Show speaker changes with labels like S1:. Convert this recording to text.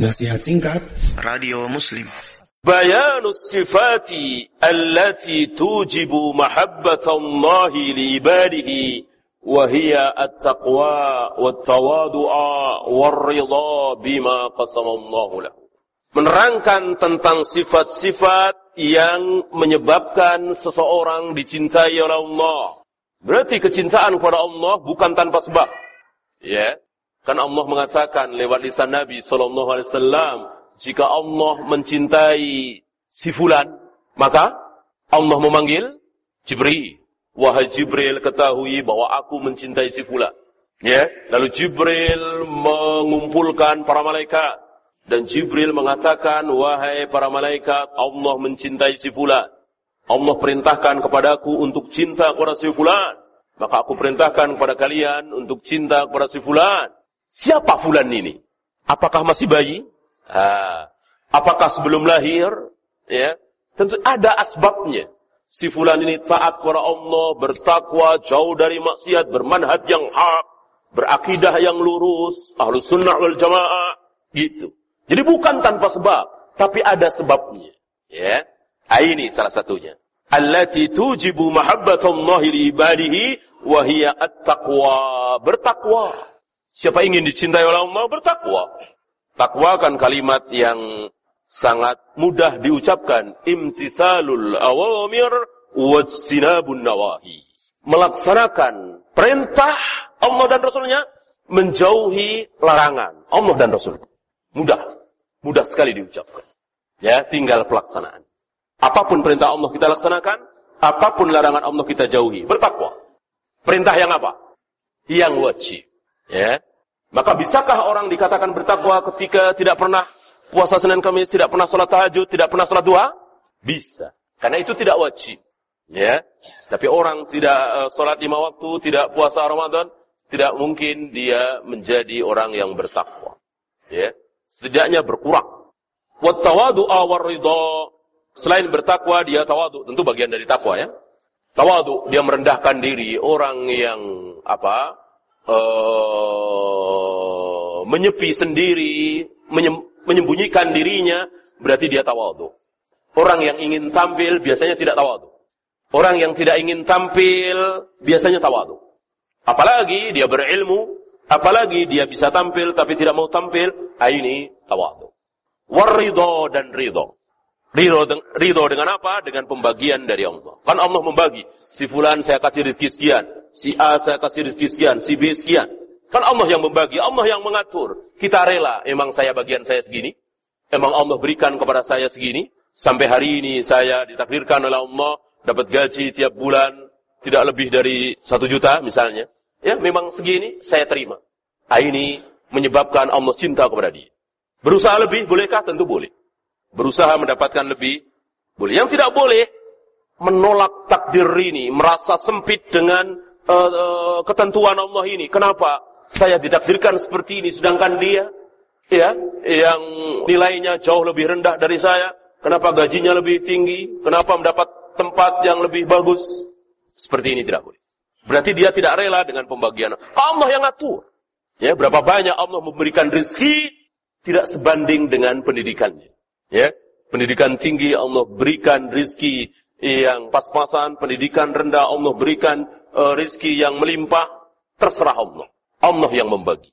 S1: Nasihat singkat
S2: Radio Muslim
S3: بيان الصفات التي توجب محبة الله لعباده وهي التقوى والتواضع والرضا بما قسم الله له menerangkan tentang sifat-sifat yang menyebabkan seseorang dicintai oleh Allah. Berarti kecintaan kepada Allah bukan tanpa sebab. Ya. Kan Allah mengatakan lewat lisan Nabi sallallahu alaihi wasallam, jika Allah mencintai si fulan, maka Allah memanggil Jibril. Wahai Jibril, ketahui bahwa aku mencintai si fulan. Ya, lalu Jibril mengumpulkan para malaikat dan Jibril mengatakan, wahai para malaikat, Allah mencintai si fulan. Allah perintahkan kepadaku untuk cinta kepada si fulan. Maka aku perintahkan kepada kalian untuk cinta kepada si fulan. Siapa fulan ini? Apakah masih bayi? Ha. Apakah sebelum lahir? Ya, tentu ada asbabnya. Si fulan ini taat kepada Allah, bertakwa, jauh dari maksiat, bermanhaj yang hak, berakidah yang lurus, ahlu sunnah wal jamaah, gitu. Jadi bukan tanpa sebab, tapi ada sebabnya. Ya, ini salah satunya. Allati tujibu mahabbatallahi li ibadihi wa hiya at-taqwa. Bertakwa. Siapa ingin dicintai oleh Allah bertakwa. Takwa kan kalimat yang sangat mudah diucapkan. Imtithalul awamir wajsinabun nawahi. Melaksanakan perintah Allah dan Rasulnya menjauhi larangan Allah dan Rasul. Mudah. Mudah sekali diucapkan. Ya, tinggal pelaksanaan. Apa pun perintah Allah kita laksanakan, apa pun larangan Allah kita jauhi. Bertakwa. Perintah yang apa? Yang wajib. Ya. Maka bisakah orang dikatakan bertakwa ketika tidak pernah puasa Senin Kamis, tidak pernah sholat tahajud, tidak pernah sholat duha? Bisa. Karena itu tidak wajib. Ya. Tapi orang tidak uh, sholat lima waktu, tidak puasa Ramadan, tidak mungkin dia menjadi orang yang bertakwa. Ya setidaknya berkurang. Wattawadu awar ridho. Selain bertakwa, dia tawadu. Tentu bagian dari takwa ya. Tawadu, dia merendahkan diri. Orang yang apa? Uh, menyepi sendiri, menyembunyikan dirinya, berarti dia tawadu. Orang yang ingin tampil biasanya tidak tawadu. Orang yang tidak ingin tampil biasanya tawadu. Apalagi dia berilmu, Apalagi dia bisa tampil tapi tidak mau tampil, ah, ini tawadu. Warido dan ridho. Ridho, ridho dengan apa? Dengan pembagian dari Allah. Kan Allah membagi. Si fulan saya kasih rezeki sekian. Si A saya kasih rezeki sekian. Si B sekian. Kan Allah yang membagi. Allah yang mengatur. Kita rela. Emang saya bagian saya segini. Emang Allah berikan kepada saya segini. Sampai hari ini saya ditakdirkan oleh Allah. Dapat gaji tiap bulan. Tidak lebih dari satu juta misalnya. Ya, memang segini saya terima. Ah, ini menyebabkan Allah cinta kepada dia. Berusaha lebih bolehkah? Tentu boleh. Berusaha mendapatkan lebih boleh. Yang tidak boleh menolak takdir ini, merasa sempit dengan uh, uh, ketentuan Allah ini. Kenapa saya ditakdirkan seperti ini sedangkan dia ya yang nilainya jauh lebih rendah dari saya, kenapa gajinya lebih tinggi, kenapa mendapat tempat yang lebih bagus? Seperti ini tidak boleh. Berarti dia tidak rela dengan pembagian. Allah yang atur. Ya, berapa banyak Allah memberikan rezeki tidak sebanding dengan pendidikannya. Ya, pendidikan tinggi Allah berikan rezeki yang pas-pasan, pendidikan rendah Allah berikan uh, rezeki yang melimpah, terserah Allah. Allah yang membagi.